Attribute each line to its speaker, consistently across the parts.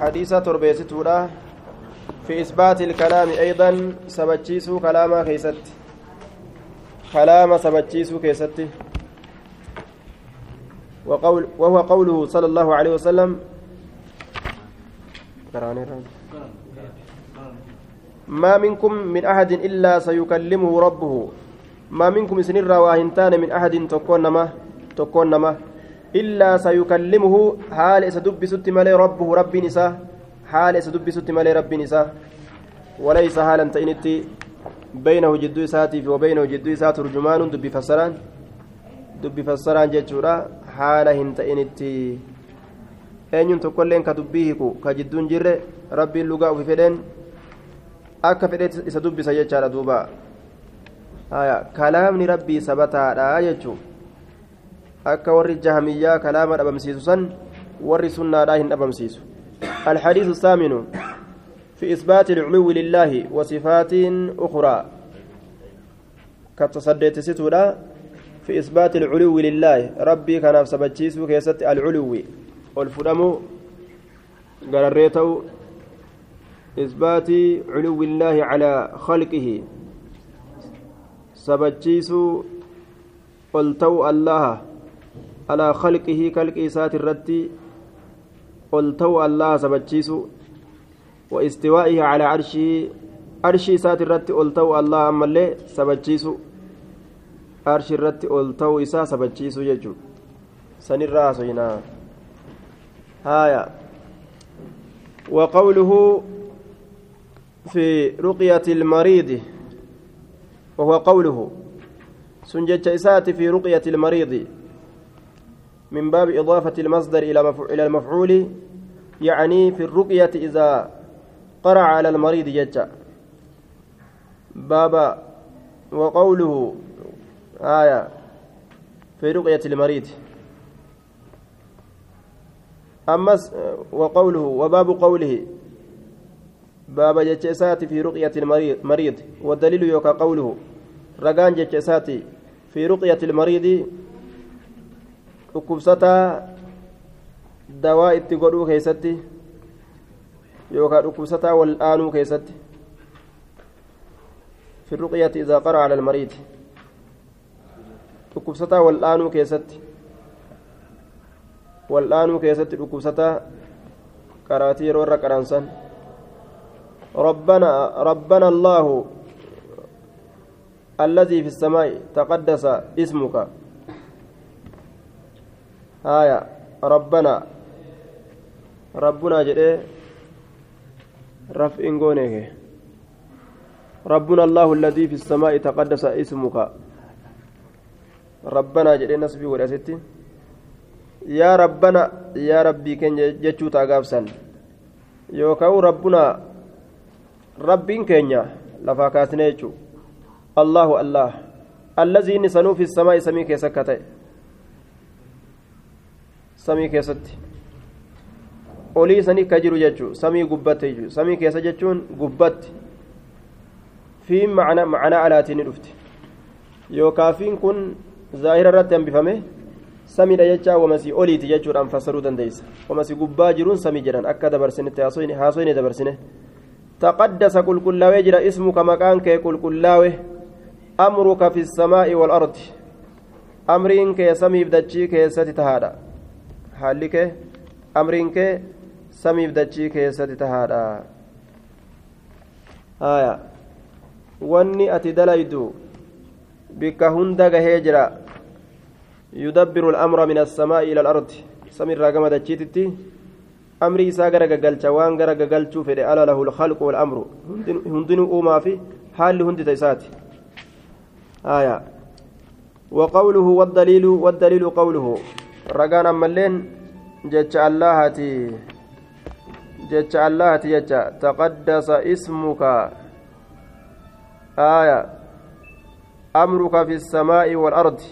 Speaker 1: حديث تربيتتورا في إثبات الكلام أيضا سبتشيسو كلاما كيست كلام سبتشيسو كيست وقول وهو قوله صلى الله عليه وسلم ما منكم من أحد إلا سيكلمه ربه ما منكم سنر واهنتان من أحد تكون نما تكون نما إلا سيكلمه حال سدب ست مالي ربه رب نساء حال سدب ست مالي رب نساء وليس حالا تئنتي بينه جدو ساتي وبينه جدو سات ترجمان دب فسران دب فسران جتشورا حال هنتئنتي eenyuun tokkolleen ka dubbii hiku ka jidduun jirre rabbiin lugaa ufi fedheen akka fedhe isa dubbisa jechaadha duuba kalaamni rabbii sabataadha jechuu akka warri jahamiyyaa kalaama dhabamsiisu san warri sunnaadhaa hin dhabamsiisu. الحديث الثامن في إثبات العلو لله وصفات أخرى كتصديت ستولا في إثبات العلو لله ربي كان سبتشيس كيست العلو والفرم قرريته إثبات علو الله على خلقه سبتشيس قلتو الله على خلقه كالك إسات الرتي قلتو الله سبتشيس واستوائه على عرشه عرشي إسات الرتي قلتو الله أما اللي سبتشيس عرش الرتي قلتو إسا سبتشيس يجو سنرى سينا. هايا. وقوله في رقية المريض وهو قوله. سنجت إسات في رقية المريض. من باب إضافة المصدر إلى المفعول يعني في الرقية إذا قرع على المريض جتا بابا وقوله آية في رقية المريض. أمس وقوله وباب قوله باب جتشسات في رقية المريض والدليل يوكا قوله رقان جتشسات في رقية المريض dhukkubsataa dawaa itti godhuu keessatti yookaan dhukkubsataa wal'aanuu keessatti fi ruqiyati idaa qara ala almariidi dhukkubsataa wal'aanuu keessatti wal'aanuu keessatti dhukkubsataa qaraatii yeroo irra qaraansan ربنا ربنا الله الذي في السماء تقدس اسمك آية. ربنا. ربنا جدي. رفع إنغونيك. ربنا الله الذي في السماء تقدس اسمك. ربنا جدي نسبي ورأستي يا ربنا يا ربي كن جتشو تاغافسن يوكاو ربنا. ربين كينيا لفا كاسنيتشو الله الله. الذي نسنو في السماء سميك سكتئ samii keessatti olii sanii ka jiru jechuun samii gubbatti jechuun samii keessa jechuun gubbatti fiin macnaa alaatiin ni dhufti yookaan fiin kun zaahira irratti hambifame samiidha jechaa wamasii oliiti jechuudhaan fassaruu dandeessa wamasii gubbaa jiruun samii jedhan akka dabarsinitti haasoyne dabarsine taqaddasa qulqullaawee jira ismuka maqaan kee qulqullaawe amruka fi samaa'i wal ardi amriin kee samiif dachii keessatti tahaadha haalli kee amriin kee samiif dachii keessatti tahaadha haya wanni ati dalaydu bikka hunda gahee jira yudabbiru al'amra min assamaa'i ila al'ardi samiirraa gama dachiititti amri isaa gara gagalcha waan gara gagalchuu fedhe ala lahu lkhalqu walamru hundinuu uumaa fi haalli hundita isaati haya وقوله والدليل والدليل قوله ragaan ammalleen jecha allahati jecha allahati jecha taqaddasa ismuka aya amruka fi الsamaa'i waalardi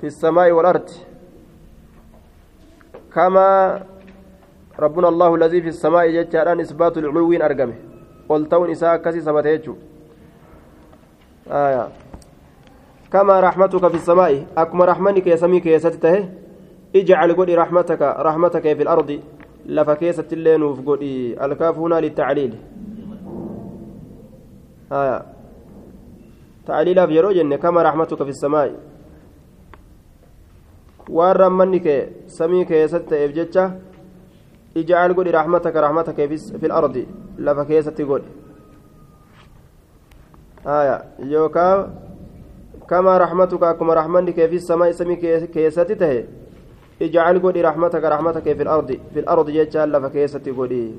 Speaker 1: fi الsamaa'i waalardi كما ربنا الله الذي في السماء جتان إثبات العلوين أرقمه قلتون إساء كسي سبتيجو آية كما رحمتك في السماء أكما رحمنك يا سميك يا ستته اجعل قولي رحمتك رحمتك في الأرض keessatti illee nuuf godhi alkaaf hunaa littacliili tacliilaaf yeroo jenne kama raxmatuka fi samaa'i waan rammanni kee samii keessatti ta'eef jecha ijcaal godhi raxmataka raxmataka fi lardi lafa keessatti godhi raxmatuka akkuma raxmanni kee fi samaa'i samii keessatti ta'e ijcaal godhi raxmataka raxmataka fi lardi fi lardi jechaan lafa keessatti godhi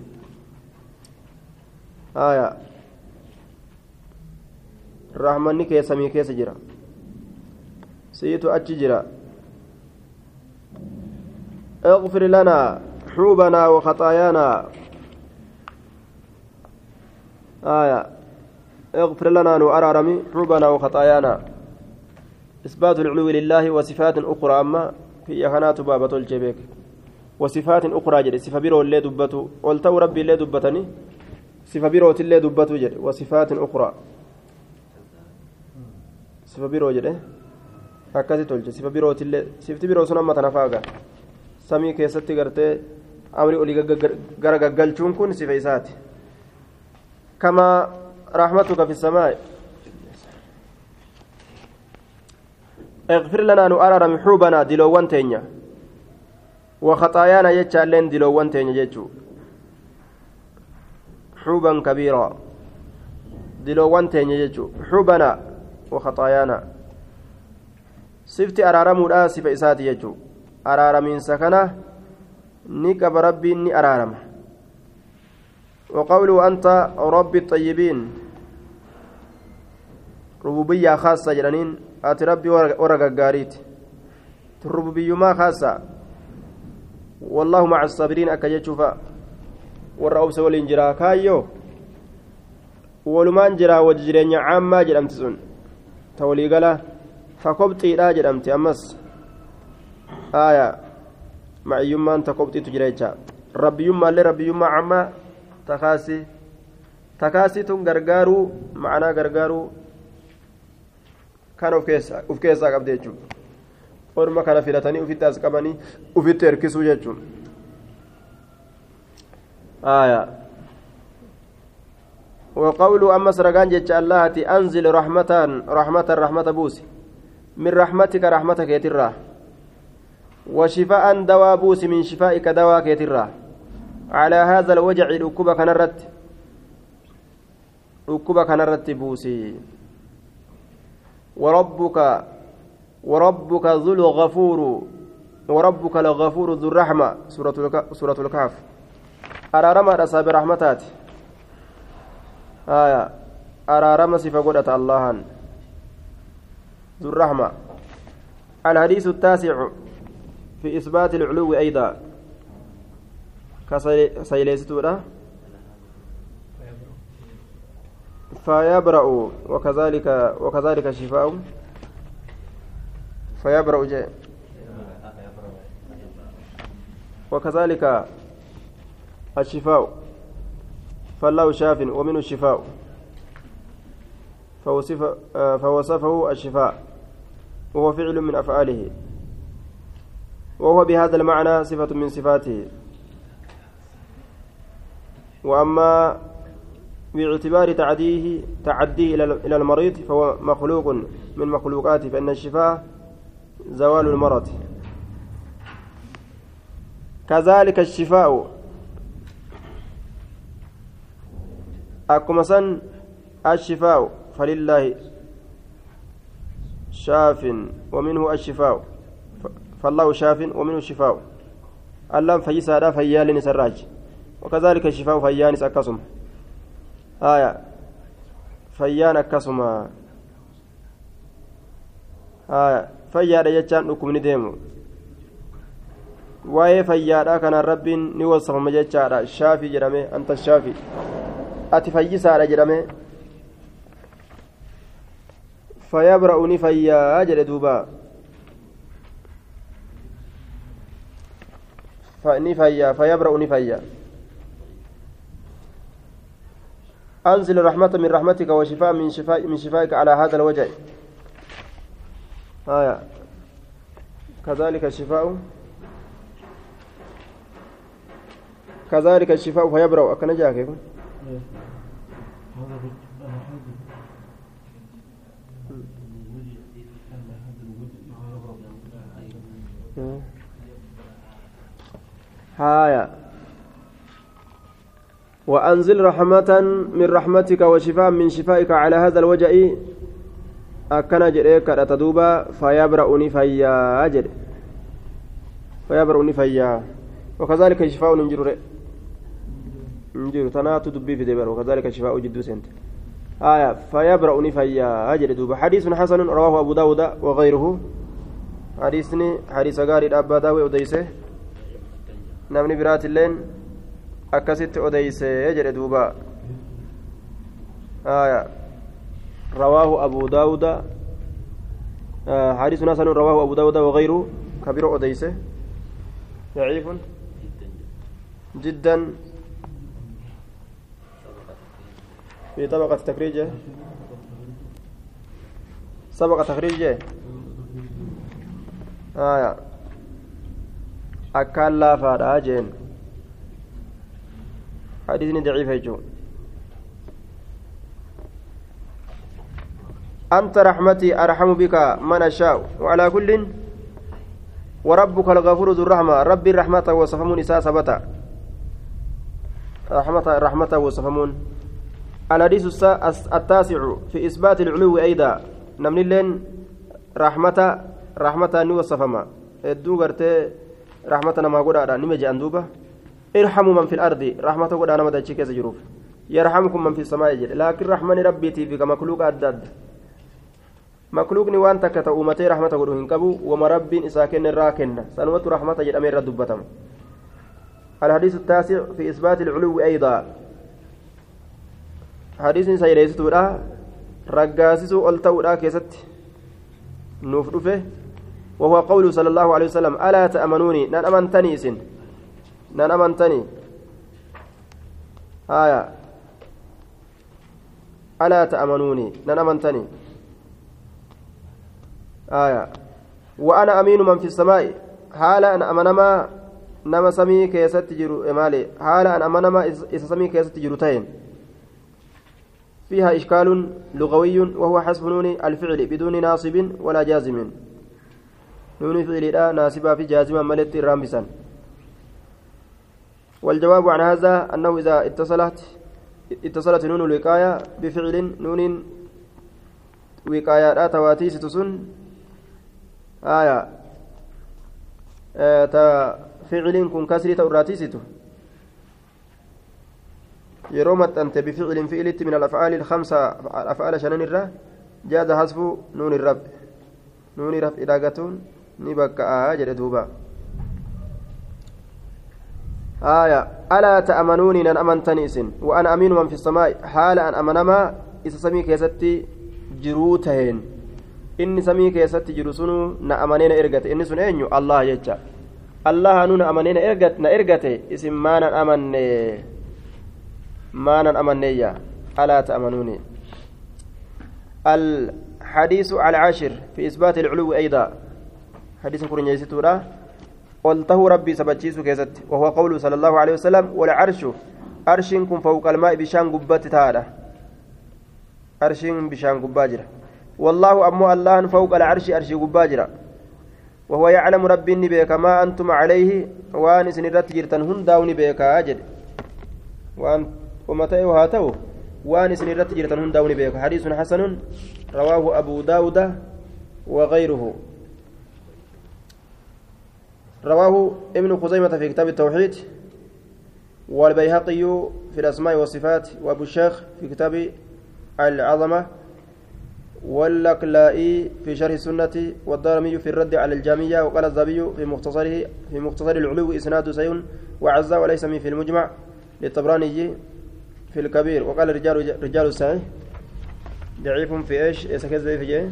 Speaker 1: rahmanni kee samii keessa jira siitu achi jira اغفر لنا حوبنا وخطايانا آية اغفر لنا نؤررمي حوبنا وخطايانا إثبات العلو لله وصفات أخرى أما في خنات بابة الجبيك وصفات أخرى جري صفة بيرو اللي دبتو قلتو ربي اللي دبتني صفة بيرو اللي دبتو جري وصفات أخرى sifa biroo jedhe akkasi tolche sifa birootillee sifti biroo sun amma tana faaga samii keessatti gartee amri olii gara gaggalchuun kun sifa isaati kama rahmatuka fi samaa'i اغفر لنا نؤرر محوبنا دلوان تينيا. وخطايانا يجعلين دلوان تينيا يجو حوبا كبيرا. دلوان تينيا يجو حوبنا وخطايانا. سفتي أرارمودا سفة إساتي يجو أرارمين سكنة. نكب ربي ني أرارم. وقوله أنت رب الطيبين. rububiyyaa kaassa jedhaniin ati rabbii warra gaggaariiti rububiyyummaa kaassa wallaahu maca sabiriin akka jechuufa. Warra obsa waliin jiraa kaayyoo? Walumaan Amma wajji jireenya Tawali jedhamti sun. Ira waliigala ta kobxiidhaa jedhamti ammas. Aayaa maciyyummaan ta kobxiitu jira jecha. Rabbiyyummaallee rabbiyyummaa caammaa takaasii takaasii tun gargaaruu macanaa gargaaruu kan uf keessaa qabde jechuudha. Orma kana filatanii ufitti as qabanii ufitti hirkisuu jechuudha. Aya. وقول أما سرقان جتش الله أنزل رحمة رحمة رحمة بوسي من رحمتك رحمتك يترى وشفاء دواء بوسي من شفائك دواء يترى على هذا الوجع ركوبة كنرت ركوبة كنرت بوسي وربك وربك ذو الغفور وربك الغفور ذو الرحمة. سورة سورة الكهف. أرارما أصحاب رحمتات. آية. أرارما صفة الله. ذو الرحمة. الحديث التاسع في إثبات العلو أيضا. كسيليستورة فيبرأ وكذلك وكذلك الشفاء فيبرأ جاء وكذلك الشفاء. فالله شاف ومنه الشفاء. فوصف فوصفه الشفاء. وهو فعل من أفعاله. وهو بهذا المعنى صفة من صفاته. وأما باعتبار تعديه تعديه إلى المريض فهو مخلوق من مخلوقاته فإن الشفاء زوال المرض. كذلك الشفاء. أكما الشفاء فلله شاف ومنه الشفاء. فالله شاف ومنه الشفاء. اللهم فيسا فيال سراج. وكذلك الشفاء فيان أكسم آية فيان أكسم آية dhukkubni deemu waa'ee fayyaadha kanaan rabbiin ni wasafama jechaadha shaafii jedhame anta shaafi ati fayyisaadha jedhame fayabra'u ni fayyaa jedhe duuba ni fayyaa fayabra'u ni fayyaa أنزل رحمة من رحمتك وشفاء من شفاء من شفائك على هذا الوجه. آية. كذلك الشفاء. كذلك الشفاء فيبرأ. أكن جاك هايا وأنزل رحمة من رحمتك وشفاء من شفائك على هذا الوجع أكن جريك أتدوبا فيبرأني فيا جري. فيبرأني فيا. وكذلك شفاء ننجر ننجر تناتو دبي في دبر. وكذلك شفاء جدو سنت. آية فيبرأني فيا أجل دوبا. حديث حسن رواه أبو داود وغيره. حديثني حديث غاري أبا داوي وديسه. namni biraatilleen akkasitti odeysee jedhe duuba aya rawaahu abu daawuda حديث حسن رواه أبو داود وغيره كبير أديسه ضعيف جدا في طبقة تخريجه سبق تخريجه آه akkaan laafaadha jeen hadiisni daciifa jechuun أنت رحمتي أرحم بك من أشاء. وعلى كل وربك الغفور ذو الرحمة. ربي الرحمة وصفمون إساء ثبتا رحمة رحمة وصفمون. الحديث التاسع في إثبات العلو أيضا. نمن لين رحمة رحمة وصفما الدو رحمة ارحموا من في الأرض رحمة قدانا ما داتشي كيس جروف. يرحمكم من في السماء جل لكن رحمن ربي تيفي كمخلوق أدد. مخلوقني وان تكتا أمتي رحمة قدوه هنكبو وما ربين إساكن الراكن. سنوة رحمة جل أمير دبتم الحديث التاسع في إثبات العلو أيضا. حديث سيريستو رقاسسو ألتو كيست. نوف وهو قوله صلى الله عليه وسلم ألا تأمنوني؟ نان أمنتني سن نان أمنتني آية. ألا تأمنوني. نان أمنتني آية. وأنا أمين من في السماء. حال أن أمنما نما سمي كيست جرو مالي. حال أن أمنما إذا سمي كيست جروتين. فيها إشكال لغوي وهو حسب نون الفعل بدون ناصب ولا جازم. نون فعليدha ناسبا في جازما ملت الرامبسا والجواب عن هذا أنه إذا اتصلت اتصلت نون الوقاية بفعل نون وقاية تواتي ستسن آية آه فعل كن كسر توراتي ستو yeroo maxxante bificilin fi'ilitti min alafcaali ilkamsa afcaala shanan irra jaaza hasfu nuuni rab nuuni rab idhaagatuun ni bakka'aa jedhe duuba آية ألا تأمنوني أن أمنتني إسن؟ وأنا أمين من في السماء. حال أن أمنما إذا سمي كيستي جروتهن إني سمي كيستي جروسونو نأمنين إرقت إني سن أنيو الله يجا. الله نون أمنين إرقت نإرقت اسم ما نأمن ما نأمن ألا تأمنوني. الحديث العاشر في إثبات العلو أيضا. حديث كورن يسيتورا قلته ربي سبتشيسو كيست وهو قوله صلى الله عليه وسلم والعرش عرش كن فوق الماء بشان قبات تارة. عرش بشان قباجرة والله أمو الله فوق العرش عرش قباجرة وهو يعلم ربي بك ما أنتم عليه وأن سنرت جرتن هنداوني بك أجد. وأن ومتى وهاته وأن سنرت جرتن هنداوني بك حديث حسن رواه أبو داود وغيره. رواه ابن خزيمة في كتاب التوحيد والبيهقي في الأسماء والصفات وأبو الشيخ في كتاب العظمة واللقلائي في شرح السنة والدارمي في الرد على الجامية وقال الزبي في مختصره في مختصر العلو إسناد سيون وعزا وليس من في المجمع للطبراني في الكبير وقال رجال رجال السعي ضعيف في إيش؟ كذا في جاي؟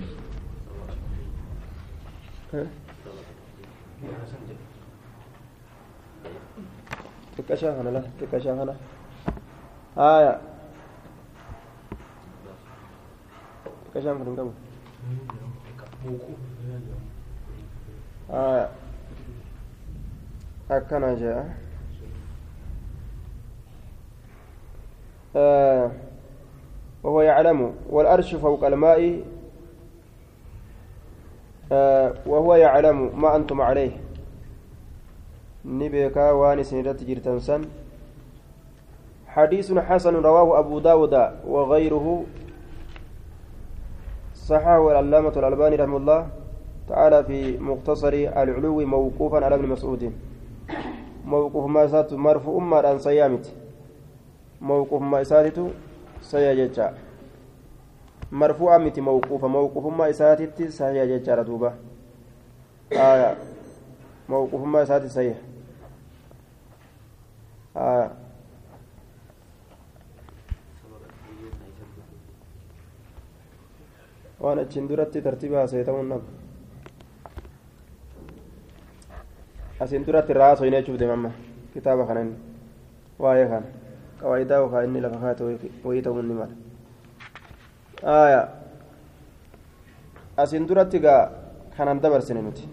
Speaker 1: Xiqqashaa kana la xiqqashaa kana haaya xiqqashaan kun hin qabu haaya akkana jea آه وهو يعلم والأرش فوق الماء آه وهو يعلم ما أنتم عليه نبيكا وانس نرت جرتنسن حديث حسن رواه أبو داود وغيره صححه العلامة الألباني رحمه الله تعالى في مختصر العلو موقوفا على ابن مسعود موقوف ما سات مرفوع ما أن صيامت موقوف ما ساتت سيجتا مرفوع متي موقوف موقوف ما ساتت سيجتا ردوبة آية موقوف ما ساتت سيح آية waan achiin duratti tartiiba haasa'e ta'uun nabu asiin duratti irraa haasa'in jechuuf deemamma kitaaba kanan waa'ee kana qawaayidaa yookaan inni lafa kaate wayii ta'uun ni mala aya asiin duratti gaa kanan dabarsine nuti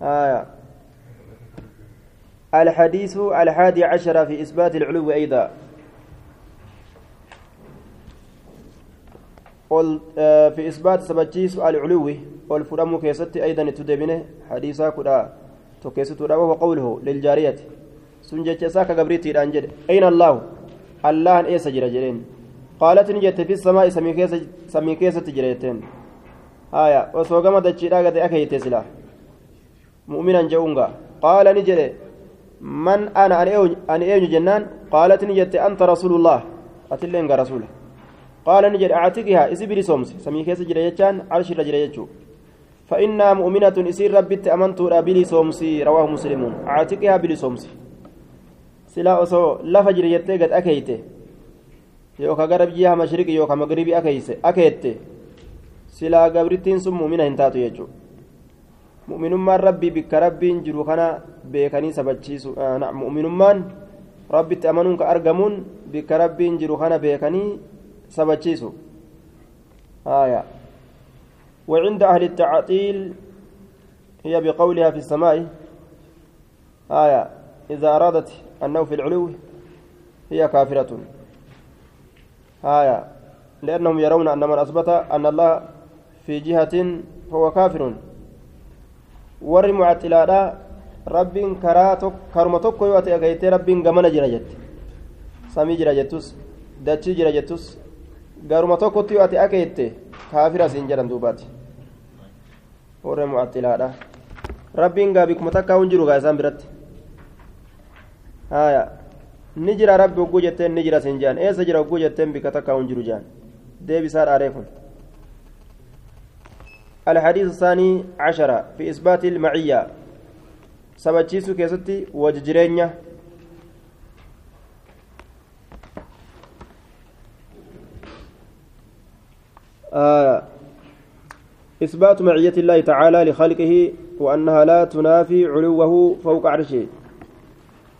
Speaker 1: aya الحديث الحادي عشر في إثبات العلو أيضا. في إثبات سبجيس العلو والفرم كيست أيضا تدبنه حديثا كدا تكيست وهو قوله للجارية. سنجة ساك قبريتي الأنجل أين الله؟ الله أن إيسا جرجرين قالت نجت في السماء سمي كيسة جريتين. آية. وسوغما دجيرا قد أكيت سلا. مؤمنا جونغا قال نجري من أنا أنا أين جنان؟ قالت نجت أنت رسول الله. أتلين رسوله. قال نجد أعتقها إسي بلسومس سمي كيس جرى يجان عرش رجل يجو فإنا مؤمنة إسير ربي أمنت بلسومس رواه مسلمون أعتقها بلسومس سلا أصو لفجر يتقد أكيته. yookaan gara biyya mashriqi yookaan magribii akeeyse akeette silaa gabrittiin sun muumina hin taatu jechuudha mu'minummaan rabbii bikka rabbiin jiru kana beekanii sabachiisu mu'minummaan rabbitti amanuun ka argamuun bikka rabbiin jiru kana beekanii آية وعند أهل التعطيل هي بقولها في السماء آية إذا أرادت أنه في العلو هي كافرة آية لأنهم يرون أن من أثبت أن الله في جهة هو كافر warri mucattilaadha rabbiin karaa karuma tokko yoo ate agaytee rabbiin gamana jira jette samii jira jettus dachii jira jettus garuma tokkotti yoo ati akeette kaafira siin jedhan duubaati warra mucattilaadha rabbiin gaa bikkuma takkaa hun jiru gaa isaan biratti haya ni jira rabbi hogguu jetteen ni jira siin jedhan eessa jira hogguu jetteen bikka takkaa hun jiru jedhan deebisaa dhaaree kun الحديث الثاني عشر في إثبات المعية. سبتشيسو كيستي وججرينيا. آه إثبات معية الله تعالى لخلقه وأنها لا تنافي علوه فوق عرشه.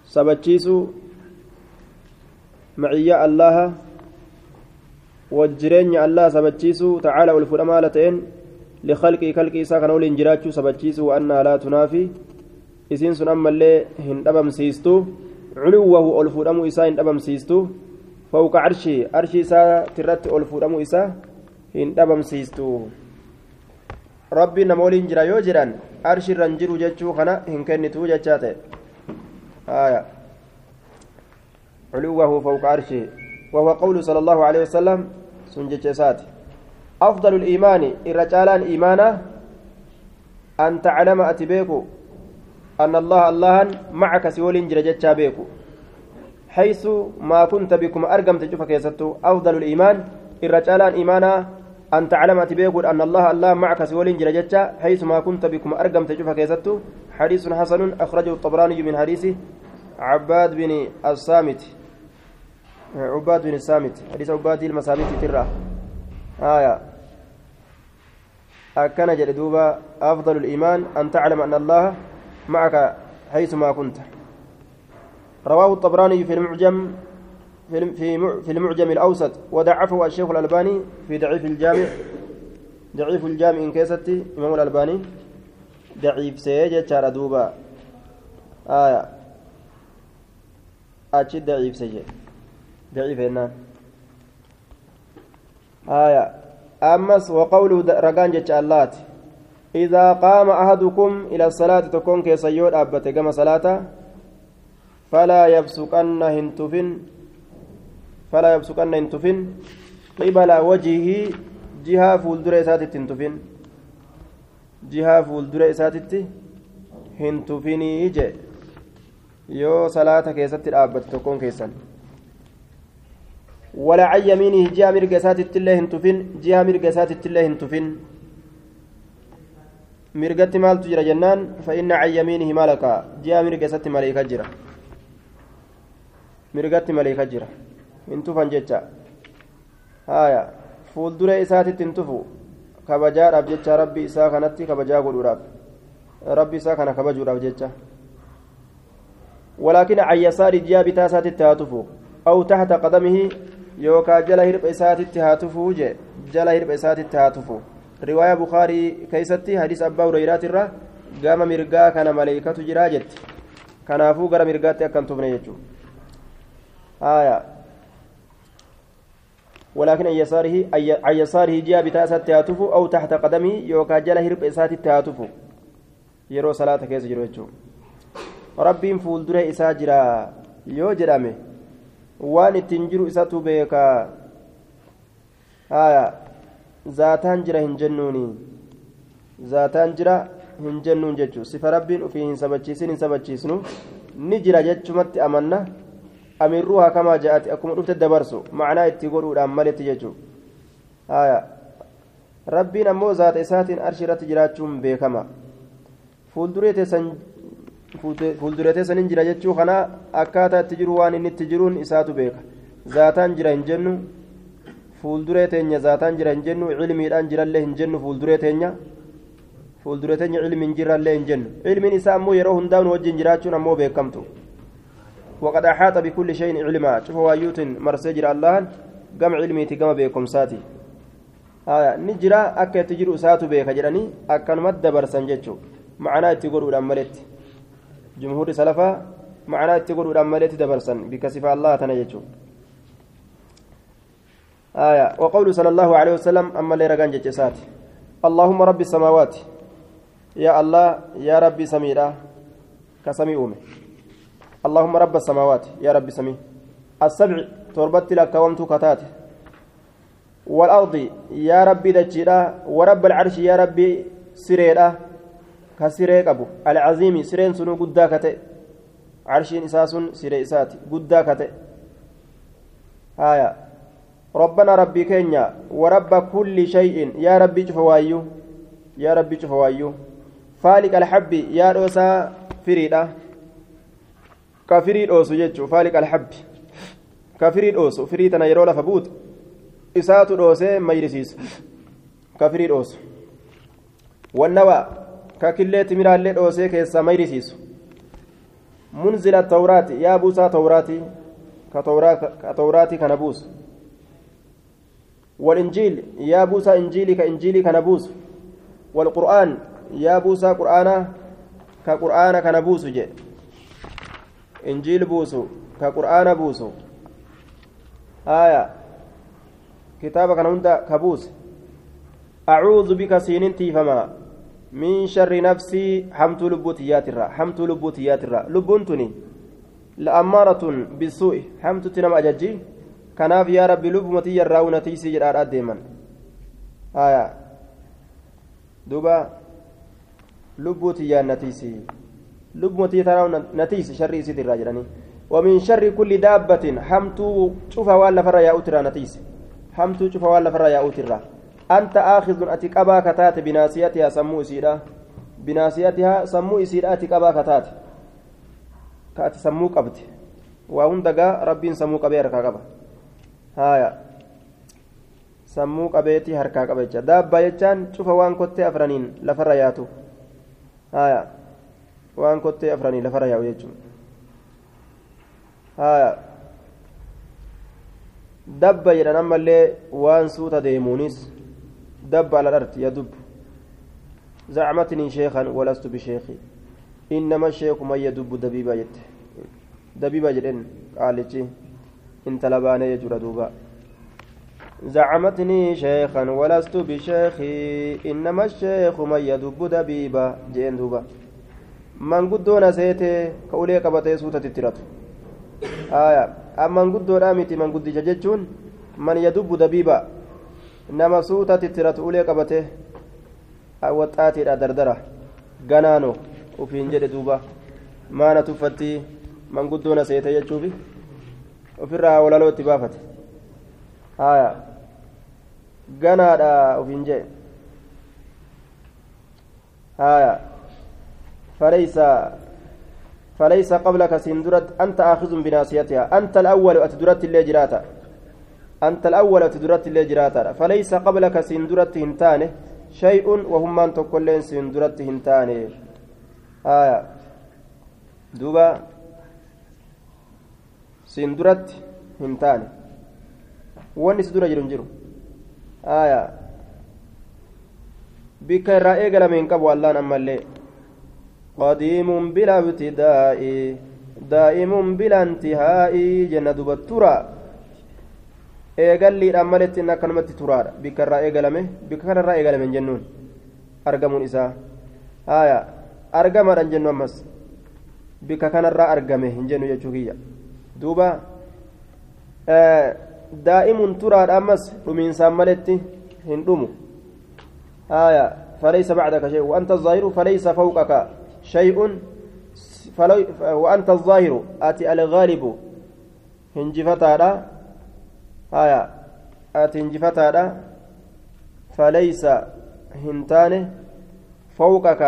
Speaker 1: سبتشيسو معية الله وجرين الله سبتشيسو تعالى والفرمالتين. لخلقه خلقه إسا كان ولين جراتشو سبتشيسو وأنها لا تنافي hin dhabamsiistu culuwahu ol fuudhamuu isaa hin dhabamsiistu fawqa arshii arshii isaa tirratti ol fuudhamuu isaa hin dhabamsiistu rabbi nama waliin jira yoo jedhan arshiirran jiru jechuu kana hin kennitu jechaa ta'e aya culuwahu fawqa arshii وهو قول صلى الله عليه وسلم سنجتشات أفضل الإيمان إرجالا إيمانا أن تعلم أتبيكو أن الله الله معك سيول جرجتشا بيكو. حيث ما كنت بكم أرقم تجفك يستو أفضل الإيمان الرجال إيمانا أن تعلم تبيكو أن الله الله معك سيول جرجتشا حيث ما كنت بكم أرقم تجفك يستو حديث حسن أخرجه الطبراني من حديث عباد بن الصامت. عباد بن الصامت حديث عباد المسامت ترى. آية. أكن جلدوبا أفضل الإيمان أن تعلم أن الله معك حيثما كنت. رواه الطبراني في المعجم في المعجم الأوسط وضعفه الشيخ الألباني في ضعيف الجامع ضعيف الجامع إن كيستي إمام الألباني. ضعيف سيجة دوبا. آية. achi daciifse jee daciifennaan آية. أمس وقوله جتش اللات. إذا قام أحدكم إلى الصلاة تكون كيسيود أبت كما صلاة فلا يبسكن هنتفن فلا يبسكن هنتفن قبل وجهه جهة فولدر إساتت هنتفن. جهة فولدر إساتت هنتفني جي. yoo salaata keessatti dhaabbate tokkoon keessan ولا عن يمينه جهة مرقى ساتت الله هنتفين جهة مرقى ساتت الله هنتفين مرقت مال تجرى جنان فإن عن يمينه مالك. جهة مرقى سات ملائكة جرى. مرقت ملائكة جرى. هنتفن جتشا هايا فول دري ساتت هنتفو kabajaadhaaf jecha rabbi isaa kanatti kabajaa godhuudhaaf rabbi isaa kana kabajuudhaaf jecha ولكن عن يسار جهة بتاسات التهاتف أو تحت قدمه يوكا جلا هرب إسات التهاتف جلا هرب إسات التهاتف رواية بخاري كيستي حديث أبا هريرة الرا قام مرقا كان ملائكة جراجت كنافو غير مرقات أكن تبني يجو آية ولكن عن يساره عن يساره جهة بتاسات التهاتف أو تحت قدمه يوكا جلا هرب إسات التهاتف يرو صلاة كيس جرو rabbiin fuuldura isaa jira yoo jedhame waan ittiin jiru isatu beeka haya zaataan jira hin jennuuni zaataan jira hin jennuun jechuun sifa rabbiin ofii hin sabachiisin hin sabachiisnu ni jira jechumatti amanna amirruu hakamaa ja'ati akkuma dhufte dabarsu macnaa itti godhuudhaan maletti jechuun haya rabbiin ammoo zaata isaatiin arshi irratti jiraachuun beekama fuulduree teessan fuulduratee sanin jira jechuu kana akkaataa itti jiru waan inni itti jiruun isaatu beeka zaataan jira hin jennu fuulduree teenya zaataan jira hin jennu cilmiidhaan jirallee hin jennu fuulduree teenya fuulduree teenya cilmi hin jirallee hin jennu cilmiin isaa ammoo yeroo hundaa nu wajjin jiraachuun ammoo beekamtu وقد أحاط بكل شيء علما شوف وايوت مرسجر الله قم علميتي قم بكم ساتي آية نجرا أكا تجر أساتو بيك جراني أكا نمد برسن جتشو معناه جمهور سلفا معناه تقول أمالت دبرسن بكسف الله تنجتشو آية. وقول صلى الله عليه وسلم أما اللي رقان جتشسات اللهم رب السماوات. يا الله يا ربي سميرا. كسمي أمي اللهم رب السماوات. يا رب سمي. السبع تربت لك ومت كتات والأرض يا ربي دجيرا. ورب العرش يا ربي سريرا. كسريك أبو العظيم سرين سنو قدا كتئ عرشين إساس سري إساتي قدا كتئ آية ربنا ربي كينيا ورب كل شيء يا ربي شفوايو يا ربي شفوايو فالك الحب يا روسا فريدة ka firii dhoosu jechuun faaliq alhabbi. Ka firii dhoosu firii tana yeroo lafa buutu isaatu dhoosee mayrisiisa dhoosee keessaa mayrisiisu munzila tawraati yaa buusaa tawraati ka tawraati kana buusu والإنجيل يا بوسى إنجيلي كإنجيلي كنبوس والقرآن يا بوسى قرآنا كقرآن كنبوس جي injiil buusu ka qur'aana buusu aya kitaaba kana hunda ka buuse acuudu bika siinin tiifamaa min sharri nafsii hamtuu lubbuu tiyyaatirra hamtuu lubbuu tiyyaatirra lubbuun tuni la'ammaaratun bisuu'i hamtutti nama ajajji kanaaf yaa rabbi lubbuma tiyyarraa unatiisii jedhaadhaa deeman aya duuba lubbuu tiyyaan natiisii لبمتي ترى نتيس شر يسيد الراجلاني ومن شر كل دابة حمتو شوف ولا فرا يا أترى نتيس حمتو شوف ولا فرا يا أترى أنت آخذ أتك أبا كتات بناسيتها سمو سيرا بناسيتها سمو سيرا أتك أبا كتات كأت سمو قبت وهندقا ربين سمو قبير كقبا هايا harkaa qaba jecha daabbaa jechaan cufa waan kottee afraniin lafarra yaatu haya waan kottee afranii lafarra yaa'u jechuudha haya dabba jedhan ammallee waan suuta deemuunis dabba ala dharti yadubbu زعمتني شيخا ولست بشيخي. إنما الشيخ من يدب دبيبا جت. dabiiba jedhen qaalichi intala baanee jechuudha duuba زعمتني شيخا ولست بشيخي. إنما الشيخ من يدب دبيبا جين دوبا. من قدونا سيتي كأولي قبطي سوتة تترات. آية. أما من قدو رامتي من قد جججون من يدب دبيبا. سوتة تترات أولي قبطي وطاتي دردرة غنانو وفين جد دوبا ما نتفتي من قدونا سيتي يجوبي ofirraa walaloo itti baafate. Haya ganaadha ufin jee haya فليس فليس قبلك سندرت أنت آخذ بناصيتها أنت الأول أتدرت اللي جراتا أنت الأول أتدرت اللي جراتا فليس قبلك سندرت هنتانه شيء وهم من تقولين سندرت هنتانه آية دوبا siin duratti hin taane wanni si dura jiru hin jiru aayaa bikka irraa eegalame hin qabu allaan ammallee qadiimun bila ibtidaa'i eegalliidhaan maletti inni akkanumatti turaadha bikka irraa eegalame bikka kanarraa eegalame jennuun argamuun isaa aayaa argamaadhaan jennu ammas bikka kanarraa argame hin jennu jechuu kiyya duuba daa'imun turaadha ammas dhumiinsaan maletti hin dhumu haya فليس بعدك شيء وأنت الظاهر فليس فوقك شيء وأنت الظاهر أتي الغالب هنجفتا هايا أتي هنجفتا فليس هنتانه فوقك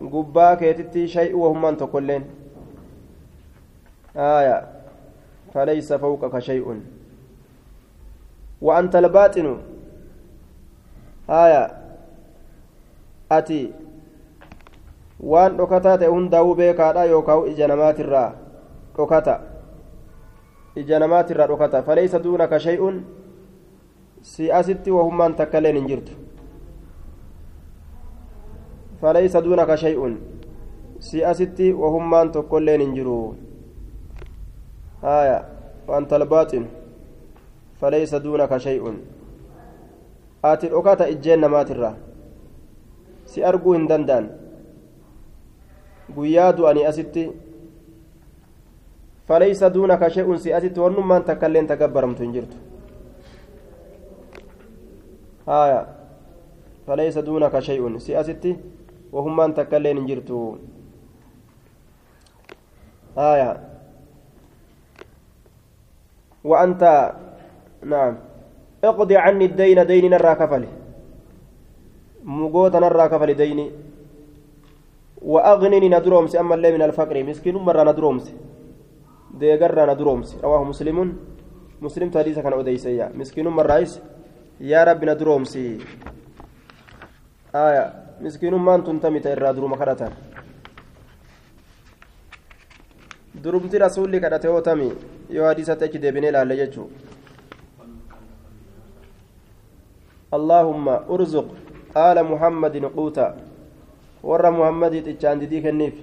Speaker 1: قباك يتتي شيء وهم أنت كلين آية فليس فوقك شيء. وأنت الباطن. آية أتي waan dhokataa ta'e hundaa'uu beekaadha yookaan ija namaatirraa dhokata ija namaatirraa dhokata faleessa duunaka shay'un si asitti wahummaan takkaleen hin jirtu faleessa duunaka shay'un si asitti wahummaan tokkolleen hin jiru haya وأنت الباطن فليس دونك شيء آتي الأكاتا إجين نماترا si arguu hin danda'an guyyaa du'anii asitti wannummaan takka illeen tagabbaramtu hin jirtu haya falaysa duunaka shay'un si asitti wahummaan takka illeen hin jirtu haya وأنت نعم اقضي عني الدين دين نرى كفله مقوت نرى كفل ديني وأغنني ندرومس أما اللي من الفقر مسكين مرة ندرومس ديقر ندرومس رواه مسلم مسلم تحديث كان أديسيا مسكين مرة رئيس يا رب ندرومس آية مسكين ما أنتم تمت الرادرو مخرتا durumti rasuulli kadhate yoo tami yoo hadiisatti achi deebinee ilaalle jechuu. Allaahumma urzuq آل محمد قوتا ور محمد تجان دي كنيف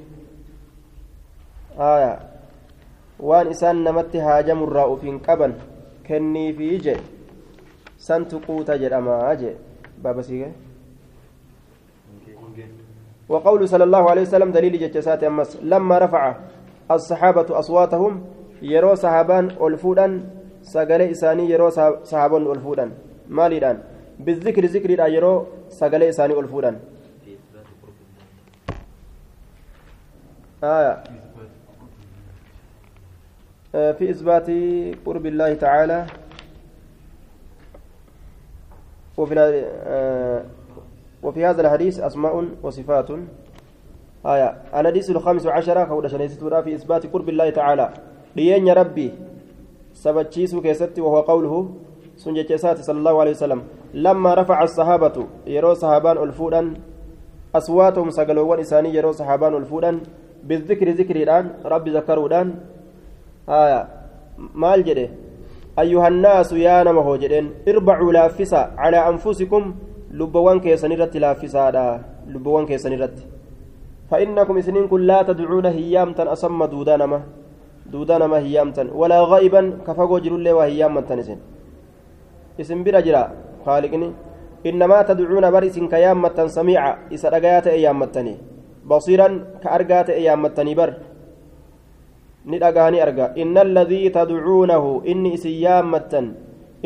Speaker 1: آية وان إسان نمت هاجم الراء في قبن كنيف يجي سنت قوتا جرما أجي بابا سيغي وقول صلى الله عليه وسلم دليل جتسات أمس لما رفع الصحابة أصواتهم يرو صحابان ألفودا سقل إساني يرو صحابان ألفودا مالي الآن بالذكر ذكر يرو isaanii ol fuudhan. آية في إثبات قرب الله تعالى. وفي وفي هذا الحديث أسماء وصفات. آية الحديث الخامس عشر كون شنيستورا في إثبات قرب الله تعالى. لين ربي؟ سبتشيسو كيستي وهو قوله سنجتشيسات صلى الله عليه وسلم. لما رفع الصحابة يرو صحابان الفودان أصواتهم سقلوان إساني يرو صحابان الفودان بالذكر ذكر الآن رب ذكرودان آية مال جده أيها الناس يا نمه جدين اربعوا لافسا على أنفسكم لبوان كيسنرت لافسا لبوان كيسنرت فإنكم سنين كل لا تدعون هيام تن أسم دودانما duudaa nama hiyyaamtan walaa ga'iban ka fagoo jirullee waa hiyyaammattan isin isin bira jira haaliqni innamaa tadcuuna bar isin ka yaammattan samiica ni dhagaani arga inna alladii tadcuunahu inni isin yaammattan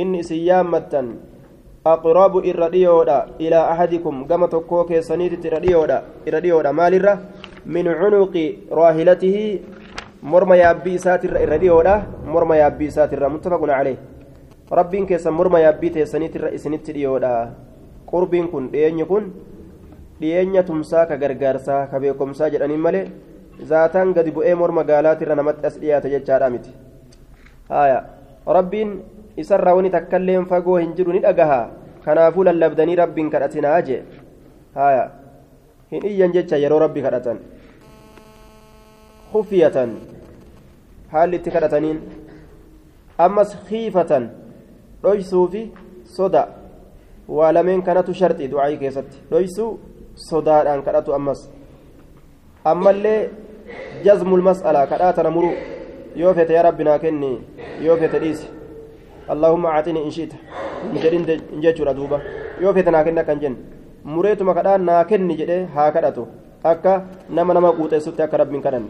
Speaker 1: inni isin yaammattan aqrabu irra dhiyoodha ilaa ahadikum gama tokkoo keessaniititti irra dhiyoodha irra dhiyoodha maalirra min cunuqi raahilatihi morma yaabbii isaatirra irra dhiyoodha morma yaabbii isaatirra muttafaqun calee rabbiin keessan morma yaabbii teessaniitirra isinitti dhiyoodha qurbiin kun dhiyeenyi kun dhiyeenya tumsaa ka gargaarsaa ka beekomsaa jedhaniin malee zaataan gadi bu'ee morma gaalaatirra namatti as dhiyaata jechaadha miti haya rabbiin isarraa wani takkailleen fagoo hin jiru ni dhagaha kanaafuu lallabdanii rabbiin kadhatinaa jee haya hin iyyan jecha yeroo rabbi kadhatan kufiyatan haalli itti kadhataniin ammas khiifatan dhoysuu fi soda waa lameen kanatu sharxii du'aayii keessatti dhoysuu sodaadhaan kadhatu ammas ammallee جزم المسألة كراتنا مرو يوفت يا ربنا كني يوفت ليس اللهم أعطني إن شئت نجرين نجتشر أدوبة يوفت ناكنا كنجن mureetuma kadhaa naa kenni jedhee haa kadhatu. Akka nama nama quuxeessutti akka rabbiin kadhanne.